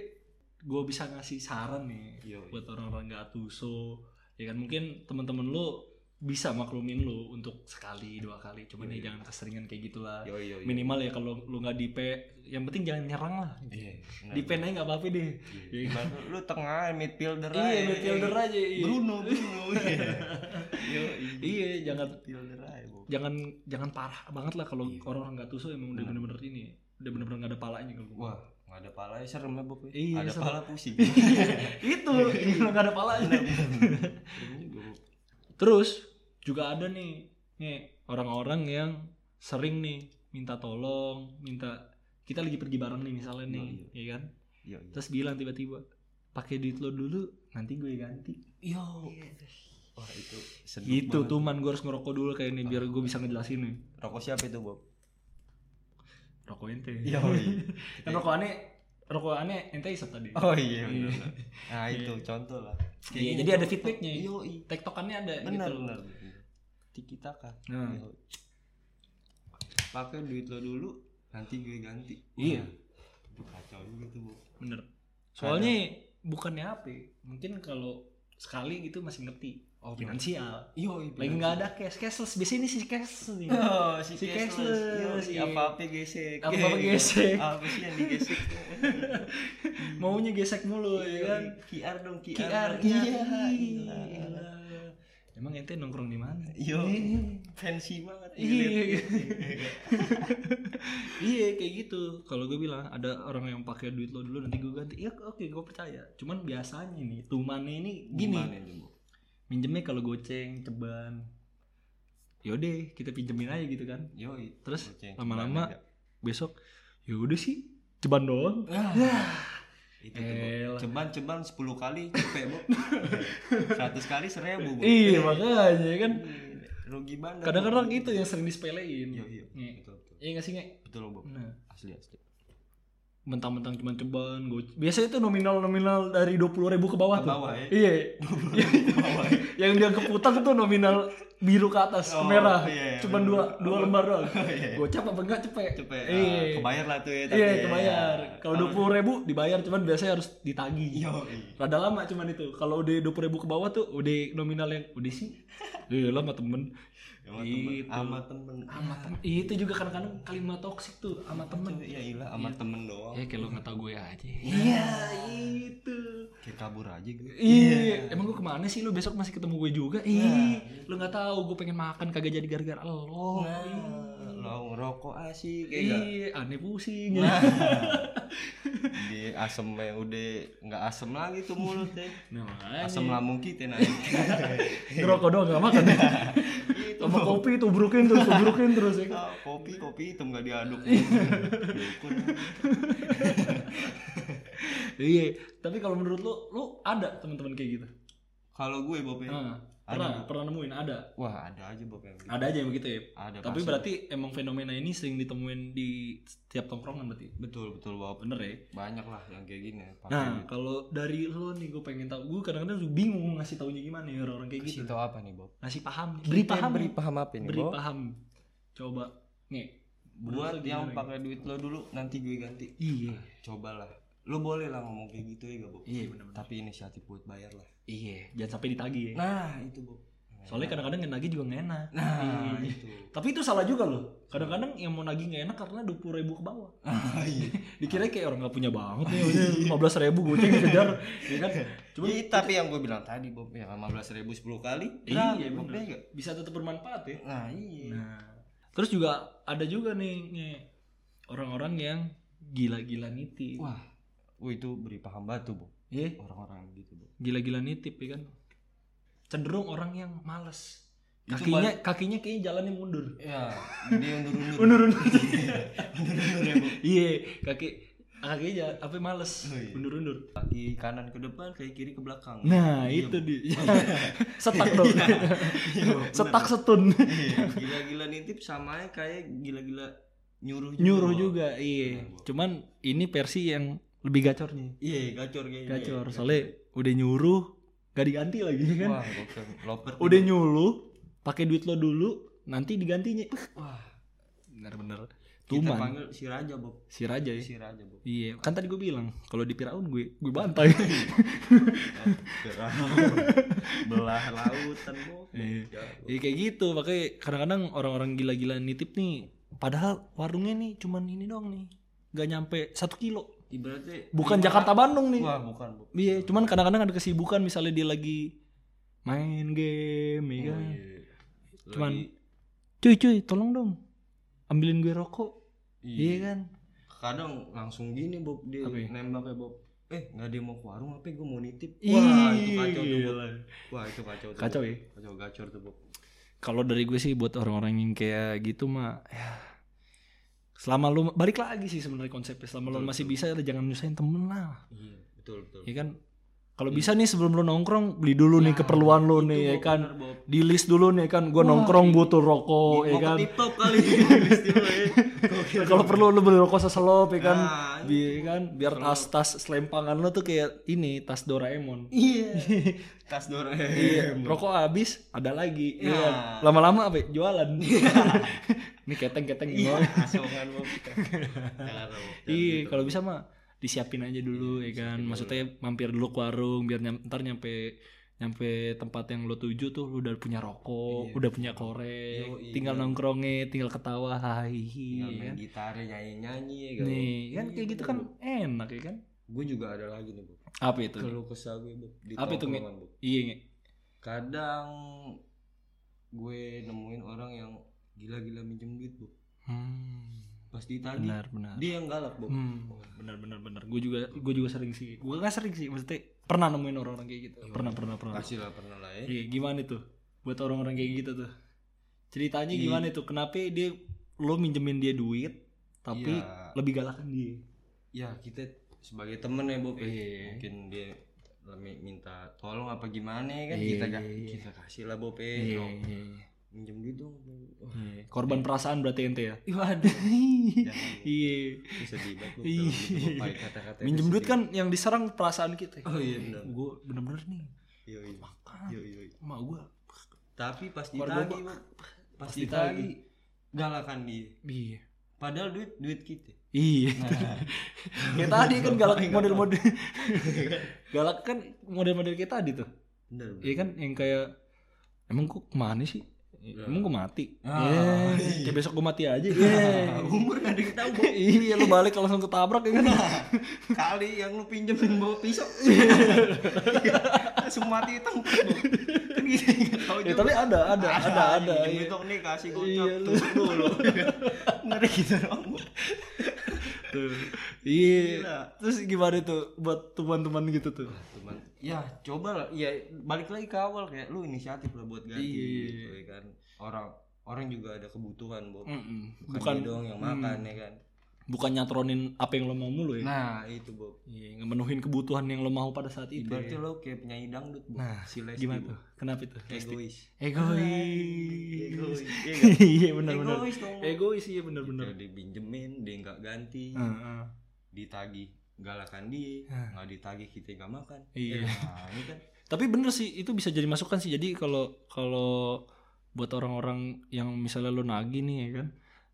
Speaker 3: gue bisa ngasih saran nih
Speaker 2: Yo,
Speaker 3: buat orang-orang gak atuso ya kan mungkin teman-teman lu bisa maklumin lu untuk sekali dua kali cuman ya jangan keseringan kayak gitulah
Speaker 2: yo yo yo.
Speaker 3: minimal ya kalau lu nggak di P yang penting jangan nyerang lah
Speaker 2: Iya, benar.
Speaker 3: di nggak apa-apa deh
Speaker 2: Iya. Gimana? lu tengah midfielder
Speaker 3: iya
Speaker 2: aja.
Speaker 3: midfielder aja iya.
Speaker 2: Bruno Bruno [LAUGHS] iya.
Speaker 3: iya jangan
Speaker 2: midfielder aja
Speaker 3: jangan jangan parah banget lah kalau
Speaker 2: Iya.
Speaker 3: orang-orang nggak tuso emang udah bener-bener ini udah bener-bener nggak ada palanya kalau
Speaker 2: wah nggak ada pala ya serem ya Bob ya.
Speaker 3: Iya,
Speaker 2: ada
Speaker 3: serem.
Speaker 2: pala pusing [LAUGHS]
Speaker 3: itu nggak ada palanya [LAUGHS] terus juga ada nih nih orang-orang yang sering nih minta tolong minta kita lagi pergi bareng nih misalnya nih
Speaker 2: Iya,
Speaker 3: ya kan?
Speaker 2: Yo, yo.
Speaker 3: terus bilang tiba-tiba pakai duit lo dulu nanti gue ganti.
Speaker 2: Yo. Wah itu
Speaker 3: gitu tuh man gue harus ngerokok dulu kayak ini biar gue bisa ngejelasin nih.
Speaker 2: Rokok siapa itu Bob?
Speaker 3: rokok ente.
Speaker 2: Yo. [LAUGHS]
Speaker 3: kan rokok aneh rokok aneh ente isap tadi
Speaker 2: Oh iya
Speaker 3: Iya.
Speaker 2: benar. Nah itu contoh lah. Kayak
Speaker 3: Iya, jadi ada
Speaker 2: contoh.
Speaker 3: feedbacknya.
Speaker 2: Yo, i.
Speaker 3: tektokannya ada
Speaker 2: benar
Speaker 3: gitu.
Speaker 2: benar. Tiki taka.
Speaker 3: Nah.
Speaker 2: Yo. Pakai duit lo dulu, nanti gue ganti.
Speaker 3: Iya.
Speaker 2: Wah, Kacau juga tuh, Bu.
Speaker 3: bener soalnya bukannya apa ya, mungkin kalau sekali gitu masih ngerti
Speaker 2: Oh,
Speaker 3: finansial
Speaker 2: Yo,
Speaker 3: lagi nggak ada cash cashless biasanya ini sih cashless nih [LAUGHS]
Speaker 2: Oh, si,
Speaker 3: Si
Speaker 2: cashless.
Speaker 3: cashless,
Speaker 2: Yo,
Speaker 3: iya.
Speaker 2: apa-apa gesek.
Speaker 3: Apa-apa gesek. [LAUGHS]
Speaker 2: Apa sih yang digesek? [LAUGHS]
Speaker 3: maunya gesek mulu ya kan
Speaker 2: QR dong, QR.
Speaker 3: QR
Speaker 2: Iya,
Speaker 3: iya
Speaker 2: iya.
Speaker 3: emang ente nongkrong di mana
Speaker 2: Yo, fancy banget.
Speaker 3: Iya. Iya kayak gitu kalau gue bilang ada orang yang pakai duit lo dulu nanti gue ganti ya oke gue percaya cuman biasanya nih tumannya ini gini
Speaker 2: Bu?
Speaker 3: Minjemnya kalau goceng ceban. Yaudah kita pinjemin aja gitu kan.
Speaker 2: Yo,
Speaker 3: Terus, lama-lama-
Speaker 2: ceban
Speaker 3: besok yaudah sih ceban doang.
Speaker 2: Itu tuh, Bu.
Speaker 3: Elah.
Speaker 2: ceban-ceban 10 kali cepet bu 100 kali seribu bu
Speaker 3: iya makanya kan.
Speaker 2: Iya, rugi banget.
Speaker 3: Kadang-kadang itu yang sering disepelein.
Speaker 2: Iya iya.
Speaker 3: Nge.
Speaker 2: betul betul.
Speaker 3: Iya nggak sih nge?
Speaker 2: Betul bu
Speaker 3: nah.
Speaker 2: Asli asli
Speaker 3: mentang-mentang cuma ceban gue biasanya itu nominal nominal dari dua puluh ribu ke bawah
Speaker 2: Ke
Speaker 3: tuh.
Speaker 2: bawah ya?
Speaker 3: iya.
Speaker 2: Ke bawah ya? [LAUGHS]
Speaker 3: yang dia keputang tuh nominal biru ke atas
Speaker 2: Oh,
Speaker 3: ke merah.
Speaker 2: iya, iya,
Speaker 3: cuma dua dua
Speaker 2: Oh,
Speaker 3: lembar doang. [LAUGHS]
Speaker 2: iya.
Speaker 3: gocap apa enggak cepet.
Speaker 2: Cepet.
Speaker 3: Iya.
Speaker 2: Ah, kebayar lah tuh ya tapi
Speaker 3: iya
Speaker 2: ya.
Speaker 3: kebayar. Kalau dua puluh ribu dibayar cuman biasanya harus ditagih
Speaker 2: yo iya.
Speaker 3: rada lama cuman itu. Kalau udah dua ribu ke bawah tuh udah nominal yang udah sih? [LAUGHS] Iya lah sama temen
Speaker 2: sama temen.
Speaker 3: Gitu.
Speaker 2: sama temen.
Speaker 3: Sama temen. Itu juga kadang-kadang kalimat toksik tuh sama temen.
Speaker 2: ya ilah sama temen doang.
Speaker 3: Ya kayak lo nggak tau gue aja.
Speaker 2: Iya
Speaker 3: itu
Speaker 2: kayak kabur aja gitu.
Speaker 3: Iya, emang gue ke mana sih? Lu besok masih ketemu gue juga? Ih,
Speaker 2: Nah.
Speaker 3: lu nggak tahu gue pengen makan kagak jadi gara-gara lo.
Speaker 2: nah lo ngerokok asik kayak gak
Speaker 3: Iya, aneh pusing.
Speaker 2: Nah, [LAUGHS] di asemnya udah nggak asem lagi tuh mulut deh
Speaker 3: Nah,
Speaker 2: asam lambung kita naik [LAUGHS]
Speaker 3: ngerokok doang gak makan. ya. [LAUGHS] Sama kopi tubrukin terus, tubrukin terus ya.
Speaker 2: Ah, kopi kopi hitam nggak diaduk Dukun.
Speaker 3: Iya, tapi kalau menurut lu, lu ada teman-teman kayak gitu?
Speaker 2: kalau gue Bob ya
Speaker 3: Nah,
Speaker 2: Ada,
Speaker 3: pernah,
Speaker 2: Bu.
Speaker 3: pernah nemuin ada.
Speaker 2: wah ada aja Bob yang gitu.
Speaker 3: Ada aja yang begitu ya.
Speaker 2: ada
Speaker 3: Tapi
Speaker 2: pasti.
Speaker 3: berarti emang fenomena ini sering ditemuin di setiap tongkrongan berarti.
Speaker 2: betul betul Bob
Speaker 3: Bener ya?
Speaker 2: banyak lah yang kayak gini pakai
Speaker 3: Nah,
Speaker 2: gitu.
Speaker 3: kalau dari lo nih gue pengen tahu, gue kadang-kadang bingung ngasih taunya gimana ya orang-orang kayak
Speaker 2: kasih
Speaker 3: gitu.
Speaker 2: tau apa nih Bob
Speaker 3: Ngasih paham, beri
Speaker 2: Kita
Speaker 3: paham,
Speaker 2: beri paham apa nih
Speaker 3: beri
Speaker 2: Bob
Speaker 3: paham. Coba, nge.
Speaker 2: buat yang pakai duit lo dulu nanti gue ganti
Speaker 3: Iya,
Speaker 2: cobalah lo boleh lah ngomong kayak gitu ya gak Bob
Speaker 3: iya benar-benar.
Speaker 2: tapi inisiatif buat bayar lah
Speaker 3: Iya, jangan sampai ditagih ya.
Speaker 2: nah itu Bob
Speaker 3: Soalnya kadang-kadang yang nagih juga nggak enak.
Speaker 2: nah
Speaker 3: Iya.
Speaker 2: itu
Speaker 3: Tapi itu salah juga loh. Kadang-kadang yang mau nagih nggak enak karena dua puluh ribu ke bawah. [LAUGHS]
Speaker 2: Ah, iya
Speaker 3: Dikira kayak orang nggak punya banget nih, lima belas ribu goceng dikejar, ya kan? Cuma
Speaker 2: Iya, tapi yang gue bilang tadi Bob ya 15 ribu 10 kali
Speaker 3: iya
Speaker 2: berapa, Bob, ya
Speaker 3: bisa tetap bermanfaat ya.
Speaker 2: nah iya
Speaker 3: Nah, terus juga ada juga nih orang-orang yang gila-gila nitip.
Speaker 2: wah wah itu beri paham batu Bob
Speaker 3: Iya,
Speaker 2: orang-orang gitu Bob
Speaker 3: gila-gila nitip ya kan. Cenderung orang yang malas.
Speaker 2: Itu
Speaker 3: Kakinya kakinya kayaknya jalannya mundur.
Speaker 2: ya dia Undur-undur.
Speaker 3: undur-undur [LAUGHS] [LAUGHS]
Speaker 2: ya Bob
Speaker 3: Iya, kaki kakinya jalan, apa males.
Speaker 2: Oh, iya.
Speaker 3: Undur-undur.
Speaker 2: kaki kanan ke depan kaki kiri ke belakang
Speaker 3: Nah,
Speaker 2: Iya,
Speaker 3: itu dia. [LAUGHS] Setak dong.
Speaker 2: Iya, bener.
Speaker 3: Setak setun.
Speaker 2: Iya, gila-gila nitip sama kayak gila-gila nyuruh juga,
Speaker 3: Nyuruh juga, iya. Cuman ini versi yang lebih gacornya.
Speaker 2: iya gacor kayaknya
Speaker 3: Gacor, soalnya udah nyuruh gak diganti lagi kan.
Speaker 2: wah loper
Speaker 3: Udah nyuruh pakai duit lo dulu, nanti digantinya.
Speaker 2: wah
Speaker 3: Bener-bener.
Speaker 2: kita
Speaker 3: Tuman.
Speaker 2: panggil si Raja Bob
Speaker 3: Si Raja ya.
Speaker 2: si Raja Bob
Speaker 3: Iya, kan tadi gue bilang kalau di Firaun gue gue bantai. [LAUGHS]
Speaker 2: belah lautan Bob
Speaker 3: Iya.
Speaker 2: Ya,
Speaker 3: Iya kayak gitu, makanya kadang-kadang orang-orang gila-gila nitip nih, padahal warungnya nih cuman ini doang nih, nggak nyampe satu kilo.
Speaker 2: Ibaratnya
Speaker 3: Bukan
Speaker 2: lima-
Speaker 3: Jakarta Bandung nih.
Speaker 2: wah bukan Bob
Speaker 3: Iya, cuman kadang-kadang ada kesibukan misalnya dia lagi main game, ya
Speaker 2: Oh,
Speaker 3: kan.
Speaker 2: iya.
Speaker 3: Cuman,
Speaker 2: Lagi-
Speaker 3: Cuy, cuy, tolong dong, ambilin gue rokok. Iya
Speaker 2: iya.
Speaker 3: kan?
Speaker 2: kadang langsung gini Bob dia
Speaker 3: Apa ya?
Speaker 2: nembak ya Bob eh nggak ada yang mau ke warung apa gue mau nitip wah itu kacau tuh Bob wah itu kacau tuh
Speaker 3: Kacau ya.
Speaker 2: kacau gacor tuh Bob
Speaker 3: Kalau dari gue sih buat orang-orang yang kayak gitu mah, ya selama lu balik lagi sih sebenarnya konsepnya. Selama lu
Speaker 2: Betul,
Speaker 3: masih
Speaker 2: betul.
Speaker 3: bisa ya jangan nyusahin temen lah.
Speaker 2: Iya betul betul.
Speaker 3: Ya kan? Kalau bisa nih sebelum lu nongkrong beli dulu nih
Speaker 2: Ya,
Speaker 3: keperluan lu nih ya kan?
Speaker 2: Bener,
Speaker 3: di list dulu nih kan? Gua
Speaker 2: Wah,
Speaker 3: nongkrong
Speaker 2: iya.
Speaker 3: butuh rokok ya
Speaker 2: mau
Speaker 3: kan?
Speaker 2: TikTok kali ya. [LAUGHS]
Speaker 3: Kalau perlu lu beli rokok seselop ya kan?
Speaker 2: Nah,
Speaker 3: Bi- kan? Biar tas tas selempangan lu tuh kayak ini tas Doraemon.
Speaker 2: Iya. [LAUGHS] Tas Doraemon.
Speaker 3: iya rokok habis ada lagi ya
Speaker 2: Ya.
Speaker 3: kan? lama-lama apa ya? jualan [LAUGHS] ini keteng keteng
Speaker 2: iya asongan. Jangan
Speaker 3: Iya,
Speaker 2: gitu.
Speaker 3: kalau bisa mah disiapin aja dulu ya kan. Maksudnya mampir dulu ke warung biar nyam- ntar nyampe nyampe tempat yang lo tuju tuh lu udah punya rokok,
Speaker 2: Iya.
Speaker 3: udah punya korek, tinggal
Speaker 2: iya.
Speaker 3: nongkrongnya, tinggal ketawa hai
Speaker 2: Tinggal
Speaker 3: ya
Speaker 2: main
Speaker 3: kan.
Speaker 2: gitarnya nyanyi nyanyi ya kan
Speaker 3: Nih, kan
Speaker 2: Iya,
Speaker 3: kayak gitu
Speaker 2: bener,
Speaker 3: kan enak ya kan.
Speaker 2: gue juga ada lagi nih Bob
Speaker 3: Apa itu?
Speaker 2: Kalau kesah gue Bob di
Speaker 3: Apa itu, Nge?
Speaker 2: Bob.
Speaker 3: Iya, Nge.
Speaker 2: kadang gue nemuin orang yang gila-gila minjem duit Bob
Speaker 3: Hmm,
Speaker 2: pas ditagih
Speaker 3: benar, benar.
Speaker 2: dia yang galak Bob
Speaker 3: Hmm, benar benar benar. Gue juga gue juga sering sih. Gue gak sering sih, maksudnya pernah nemuin orang-orang kayak gitu. Pernah, pernah, pernah.
Speaker 2: pasti lah pernah lah ya
Speaker 3: Iya, gimana tuh? Buat orang-orang kayak gitu tuh. Ceritanya
Speaker 2: Iya.
Speaker 3: gimana tuh? Kenapa dia lo minjemin dia duit tapi
Speaker 2: Iya.
Speaker 3: lebih galakan dia?
Speaker 2: ya kita sebagai temen ya Bob ya.
Speaker 3: Iya.
Speaker 2: mungkin dia minta tolong apa gimana ya kan
Speaker 3: Iya,
Speaker 2: kita
Speaker 3: iya, iya.
Speaker 2: kita kasih lah Bob ya No,
Speaker 3: iya,
Speaker 2: minjem duit dong Bob. Wah,
Speaker 3: iya. Korban perasaan berarti ente ya?
Speaker 2: waduh
Speaker 3: Iya.
Speaker 2: Sedih banget
Speaker 3: Iya.
Speaker 2: kata-kata
Speaker 3: Minjem duit kan yang diserang perasaan kita.
Speaker 2: oh iya benar
Speaker 3: Gue bener-bener nih
Speaker 2: iya iya
Speaker 3: makan
Speaker 2: iya iya iya.
Speaker 3: sama gue.
Speaker 2: tapi pas Bob, pas ditagih galakan dia
Speaker 3: Iya.
Speaker 2: padahal duit duit kita
Speaker 3: Iya. [LAUGHS] kayak tadi kan galak model-model. [LAUGHS] galak kan model-model kayak tadi tuh.
Speaker 2: bener bener.
Speaker 3: Iya kan yang kayak emang kok ke mana sih? Emang gue mati.
Speaker 2: Ah,
Speaker 3: Iya.
Speaker 2: iya. [LAUGHS]
Speaker 3: Kayak besok gue mati aja. [LAUGHS] Iya.
Speaker 2: umur gak ada yang tahu Bob. [LAUGHS]
Speaker 3: iya lu balik langsung ketabrak ya kan.
Speaker 2: kali yang lu pinjemin bawa pisau langsung mati Bob. kan gitu tahu
Speaker 3: ya, tapi ada ada ada ada.
Speaker 2: pinjem
Speaker 3: iya.
Speaker 2: itu nih kasih
Speaker 3: Iya,
Speaker 2: gocap
Speaker 3: lu-
Speaker 2: tusuk dulu ngeri gitu dong
Speaker 3: Tuh. Iya. Terus gimana tuh buat teman-teman gitu tuh?
Speaker 2: teman ya coba lah ya balik lagi ke awal kayak lu inisiatif lah buat ganti
Speaker 3: Iya.
Speaker 2: gitu ya kan orang orang juga ada kebutuhan Bob
Speaker 3: Mm-mm.
Speaker 2: bukan,
Speaker 3: Bukan
Speaker 2: dia doang yang makan ya kan
Speaker 3: bukan nyatronin apa yang lo mau mulu ya.
Speaker 2: nah itu Bob
Speaker 3: Iya, ngemenuhin kebutuhan yang lo mau pada saat itu.
Speaker 2: ibaratnya
Speaker 3: ya.
Speaker 2: lo kayak penyanyi dangdut Bob.
Speaker 3: Nah,
Speaker 2: si Lesti
Speaker 3: Gimana tuh? Kenapa itu?
Speaker 2: egois
Speaker 3: Egois.
Speaker 2: Egois, [LAUGHS] iya?
Speaker 3: Iya benar-benar.
Speaker 2: egois dong.
Speaker 3: Egois iya benar-benar.
Speaker 2: Kita dipinjemin dia nggak ganti
Speaker 3: Heeh.
Speaker 2: ditagih galakan dia nggak ditagih kita nggak makan
Speaker 3: Iya.
Speaker 2: nah, ini kan
Speaker 3: Tapi bener sih itu bisa jadi masukan sih. Jadi kalau kalau buat orang-orang yang misalnya lo nagih nih ya kan,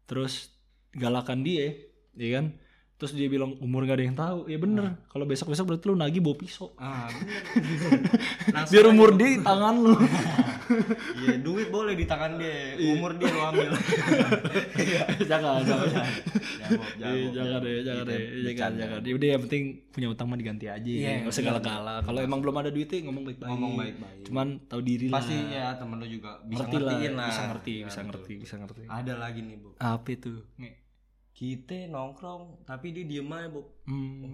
Speaker 3: terus galakan dia, ya kan? Terus dia bilang umur gak ada yang tahu. Ya bener. Kalau besok-besok berarti lo nagih bawa pisau.
Speaker 2: ah [LAUGHS] bener
Speaker 3: Biar umur dia di tangan lo. [LAUGHS]
Speaker 2: iya duit boleh di tangan dia umur dia lo ambil
Speaker 3: jangan, jangan.
Speaker 2: jangan
Speaker 3: Iya,
Speaker 2: Bob,
Speaker 3: jangan deh, jangan deh, jangan, jangan. Udah yang penting punya utang mah diganti aja.
Speaker 2: Iya,
Speaker 3: Nggak usah galak-galak. Kalau emang belum ada duitnya ngomong baik-baik.
Speaker 2: ngomong baik-baik
Speaker 3: Cuman tahu diri lah.
Speaker 2: pasti ya temen lo juga bisa
Speaker 3: ngerti lah,
Speaker 2: ngertiin lah
Speaker 3: bisa ngerti,
Speaker 2: Ya,
Speaker 3: bisa ngerti, bisa ngerti.
Speaker 2: ada lagi nih Bob
Speaker 3: Apa itu?
Speaker 2: Kita nongkrong tapi dia diem aja Bob
Speaker 3: Hmm.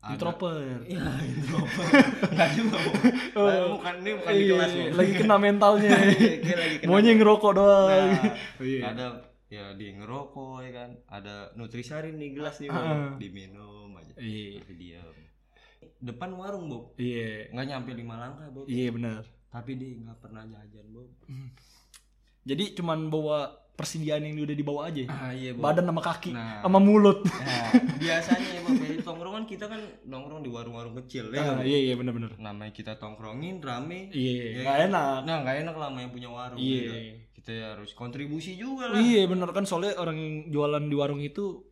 Speaker 2: Ada.
Speaker 3: Introvert.
Speaker 2: Iya, [LAUGHS] introvert. Enggak [LAUGHS] juga, Bob.
Speaker 3: Oh.
Speaker 2: bukan ini bukan di
Speaker 3: Iya,
Speaker 2: kelas,
Speaker 3: lagi kena mentalnya. [LAUGHS]
Speaker 2: Lagi kena
Speaker 3: Maunya ngerokok doang.
Speaker 2: Nah,
Speaker 3: Iya.
Speaker 2: ada ya dia ngerokok ya kan ada nutrisari nih gelas nih
Speaker 3: Ah.
Speaker 2: Bob. diminum aja
Speaker 3: Iya.
Speaker 2: tapi diam depan warung Bob
Speaker 3: Iya.
Speaker 2: nggak nyampe lima langkah Bob
Speaker 3: Iya benar.
Speaker 2: tapi dia nggak pernah jajan Bob
Speaker 3: Jadi cuman bawa persediaan yang udah dibawa aja.
Speaker 2: ah iya Bob
Speaker 3: Badan sama kaki,
Speaker 2: Nah.
Speaker 3: sama mulut.
Speaker 2: nah, biasanya ya Bob ya, tongkrongan kita kan nongkrong di warung-warung kecil ya
Speaker 3: Ah, iya iya benar-benar.
Speaker 2: namanya kita tongkrongin rame
Speaker 3: Iya,
Speaker 2: Ya kan?
Speaker 3: enak.
Speaker 2: nah nggak enak lah yang punya warung
Speaker 3: Iya.
Speaker 2: ya kan? kita ya harus kontribusi juga lah
Speaker 3: Iya bener kan soalnya orang yang jualan di warung itu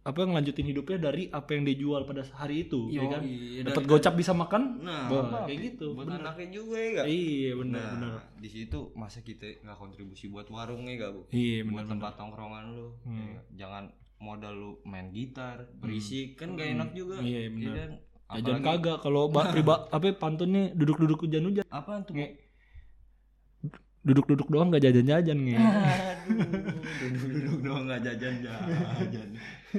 Speaker 3: apa ngelanjutin hidupnya dari apa yang dia jual pada hari itu, ya
Speaker 2: Yoi,
Speaker 3: kan?
Speaker 2: dan-
Speaker 3: Dapat gocap bisa makan,
Speaker 2: nah apa,
Speaker 3: kayak gitu.
Speaker 2: buat
Speaker 3: bener.
Speaker 2: anaknya juga ya gak?
Speaker 3: Iya bener
Speaker 2: nah, di situ masa kita nggak kontribusi buat warungnya gak bu
Speaker 3: Iya
Speaker 2: buat
Speaker 3: bener bener.
Speaker 2: tempat tongkrongan lu
Speaker 3: Hmm.
Speaker 2: Ya, jangan modal lu main gitar berisik kan gak enak juga
Speaker 3: Iya, bener.
Speaker 2: kan?
Speaker 3: Jajan
Speaker 2: Apalagi-
Speaker 3: kagak kalau ba- [LAUGHS] priba apa pantunnya duduk-duduk hujan-hujan.
Speaker 2: apaan tuh.
Speaker 3: Duduk-duduk doang gak jajan-jajan nge. [LAUGHS]
Speaker 2: aduh duduk doang nggak jajan jajan.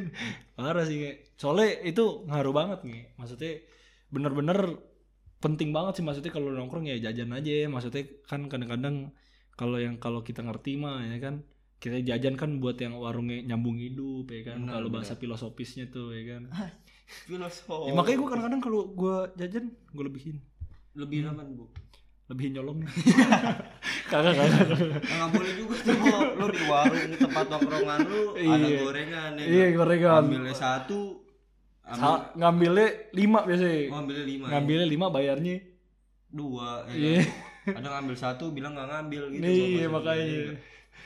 Speaker 2: [LAUGHS]
Speaker 3: Parah sih nge. Soalnya itu ngaruh banget nge. Maksudnya bener-bener penting banget sih. Maksudnya kalau nongkrong ya jajan aja. Maksudnya kan kadang-kadang kalau yang kalau kita ngerti mah ya kan kita jajan kan buat yang warungnya nyambung hidup ya kan. Kalau bahasa filosofisnya tuh ya kan.
Speaker 2: Filosof.
Speaker 3: Ya, makanya gue kadang-kadang kalau gue jajan gue lebihin.
Speaker 2: Lebih aman bu
Speaker 3: lebihin nyolong nih [LAUGHS] kagak kagak
Speaker 2: nggak boleh juga tuh lu di warung tempat nongkrongan lu ada
Speaker 3: Iya.
Speaker 2: gorengan ya
Speaker 3: iya gorengan
Speaker 2: ambilnya satu ambil
Speaker 3: Sa- ngambilnya lima biasanya
Speaker 2: oh, ambilnya lima ya?
Speaker 3: ngambilnya lima bayarnya
Speaker 2: dua ya
Speaker 3: Iya.
Speaker 2: kan? [LAUGHS] ada ngambil satu bilang nggak ngambil gitu
Speaker 3: Iya, makanya.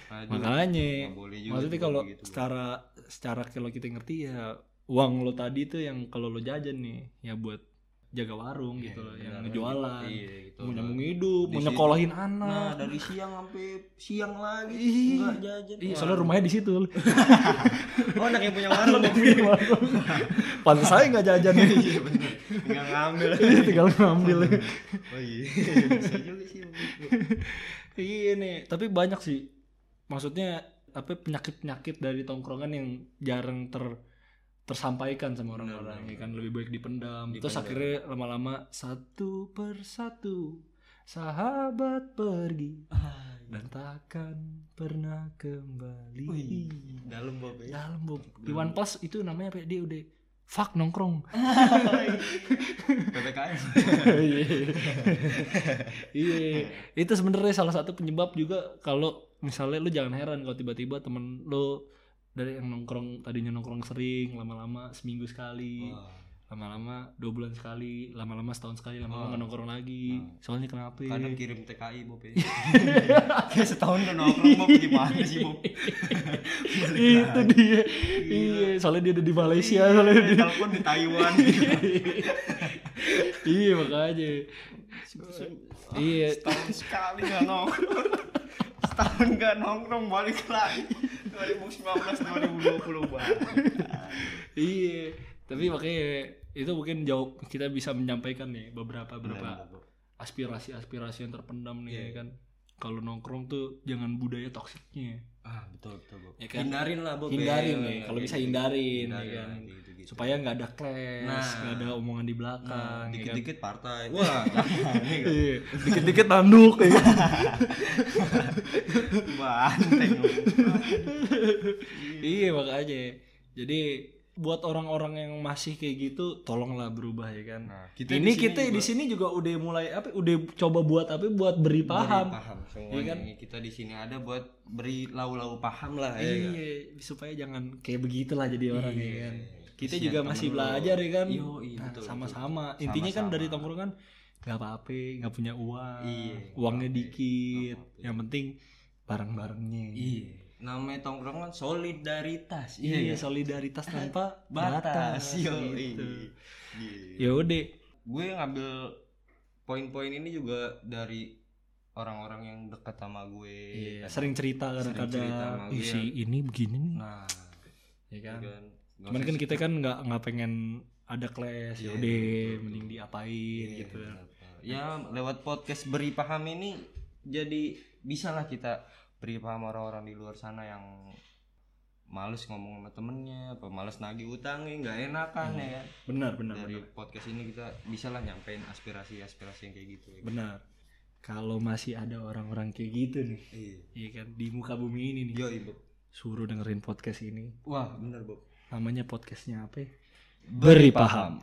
Speaker 2: Nah,
Speaker 3: makanya
Speaker 2: nggak boleh juga
Speaker 3: maksudnya kalau
Speaker 2: gitu,
Speaker 3: secara secara kalau kita ngerti ya uang lo tadi tuh yang kalau lo jajan nih ya buat jaga warung
Speaker 2: Iya,
Speaker 3: gitu loh yang ngejualan.
Speaker 2: Iya, gitu.
Speaker 3: mau nyambung hidup mau nyekolahin
Speaker 2: nah
Speaker 3: anak
Speaker 2: dari siang sampai siang lagi
Speaker 3: Ih.
Speaker 2: nggak jajan.
Speaker 3: Iya, soalnya rumahnya di situ. [LAUGHS]
Speaker 2: oh anak yang punya warung. [LAUGHS]
Speaker 3: Pantes saya nggak jajan.
Speaker 2: Iya nggak ngambil. [LAUGHS]
Speaker 3: Iya, tinggal ngambil.
Speaker 2: oh iya. Bisa juga sih
Speaker 3: iya nih, tapi banyak sih. Maksudnya apa penyakit-penyakit dari tongkrongan yang jarang ter tersampaikan sama orang-orang ya kan lebih baik dipendam. Terus akhirnya lama-lama satu persatu sahabat pergi dan takkan pernah kembali.
Speaker 2: Wih, dalam Bob ya.
Speaker 3: Dalam Bob. Di One Plus itu namanya apa ya? dia udah fuck nongkrong. [LAUGHS]
Speaker 2: PPKM
Speaker 3: Iya. Iya. Itu sebenarnya salah satu penyebab juga kalau misalnya lu jangan heran kalau tiba-tiba temen lu dari yang nongkrong tadinya nongkrong sering lama-lama seminggu sekali lama-lama dua bulan sekali lama-lama setahun sekali lama-lama nggak nongkrong lagi. Soalnya kenapa
Speaker 2: kadang kirim TKI Bob ya. [LAUGHS] Kayak setahun udah nongkrong Bob gimana sih Bob?
Speaker 3: Itu dia. Iya soalnya dia ada di Malaysia soalnya dia.
Speaker 2: telepon di Taiwan. [LAUGHS]
Speaker 3: Iya makanya. Iya.
Speaker 2: setahun sekali nggak nongkrong. Setahun nggak nongkrong balik lagi 2019 2020 banget
Speaker 3: Iya, tapi makanya itu mungkin jauh kita bisa menyampaikan nih beberapa beberapa aspirasi-aspirasi yang terpendam nih ya kan. Kalau nongkrong tuh jangan budaya toksiknya.
Speaker 2: Ah betul betul Bob
Speaker 3: Ya kan?
Speaker 2: hindarin lah Bob
Speaker 3: Hindarin
Speaker 2: ya.
Speaker 3: nih, kalau
Speaker 2: Kayak
Speaker 3: bisa
Speaker 2: gitu.
Speaker 3: hindarin,
Speaker 2: Hindarin
Speaker 3: ya kan.
Speaker 2: lah, gitu-gitu.
Speaker 3: Supaya nggak ada clash,
Speaker 2: Nah.
Speaker 3: nggak ada omongan di belakang,
Speaker 2: Nah,
Speaker 3: ya kan?
Speaker 2: dikit-dikit partai wah [LAUGHS] nih kan.
Speaker 3: Iya, dikit-dikit tanduk ya kan. [LAUGHS]
Speaker 2: banteng
Speaker 3: iya makanya. Jadi buat orang-orang yang masih kayak gitu tolonglah berubah ya kan.
Speaker 2: Nah, kita
Speaker 3: ini
Speaker 2: di sini
Speaker 3: kita di
Speaker 2: juga-
Speaker 3: sini juga udah mulai apa udah coba buat apa buat beri paham.
Speaker 2: Beri paham semuanya
Speaker 3: Iya kan?
Speaker 2: kita di sini ada buat beri lau-lau paham lah ya kan?
Speaker 3: Iya, supaya jangan kayak begitulah jadi orang ya kan. Kita
Speaker 2: Kasihan
Speaker 3: juga
Speaker 2: temen
Speaker 3: masih belajar ya kan.
Speaker 2: Yo, iya,
Speaker 3: Nah,
Speaker 2: betul,
Speaker 3: sama-sama.
Speaker 2: betul.
Speaker 3: Intinya kan
Speaker 2: Sama-sama.
Speaker 3: dari tongkrongan nggak apa-apa, nggak punya uang.
Speaker 2: Iya,
Speaker 3: Uangnya
Speaker 2: nggak
Speaker 3: dikit.
Speaker 2: apa-apa.
Speaker 3: Yang penting bareng-barengnya.
Speaker 2: Iya. Namanya tongkrongan solidaritas.
Speaker 3: Iya,
Speaker 2: Iya,
Speaker 3: solidaritas tanpa [LAUGHS]
Speaker 2: batas. Yo,
Speaker 3: gitu.
Speaker 2: iya.
Speaker 3: Ya udah.
Speaker 2: Gue ngambil poin-poin ini juga dari orang-orang yang dekat sama gue.
Speaker 3: Iya,
Speaker 2: kan.
Speaker 3: sering cerita kadang-kadang.
Speaker 2: gue.
Speaker 3: si ini begini nih.
Speaker 2: Nah,
Speaker 3: ya kan.
Speaker 2: kan. Nggak
Speaker 3: Cuman kan kita kan nggak nggak pengen ada clash. Ya
Speaker 2: Iya,
Speaker 3: udah,
Speaker 2: betul,
Speaker 3: mending diapain
Speaker 2: Iya,
Speaker 3: gitu.
Speaker 2: Ya lewat podcast beri paham ini jadi bisalah kita beri paham orang-orang di luar sana yang males ngomong sama temennya, apa males nagih utangnya, nggak enakan ya kan.
Speaker 3: Benar, benar,
Speaker 2: Dari
Speaker 3: benar.
Speaker 2: podcast ini kita bisalah nyampein aspirasi-aspirasi yang kayak gitu. Ya. kan?
Speaker 3: Benar. Kalau masih ada orang-orang kayak gitu nih,
Speaker 2: Iya.
Speaker 3: iya kan di muka bumi ini nih,
Speaker 2: Yo, Ibu.
Speaker 3: suruh dengerin podcast ini.
Speaker 2: Wah, bener, Bob.
Speaker 3: Namanya podcastnya apa? ya?
Speaker 2: Beri paham.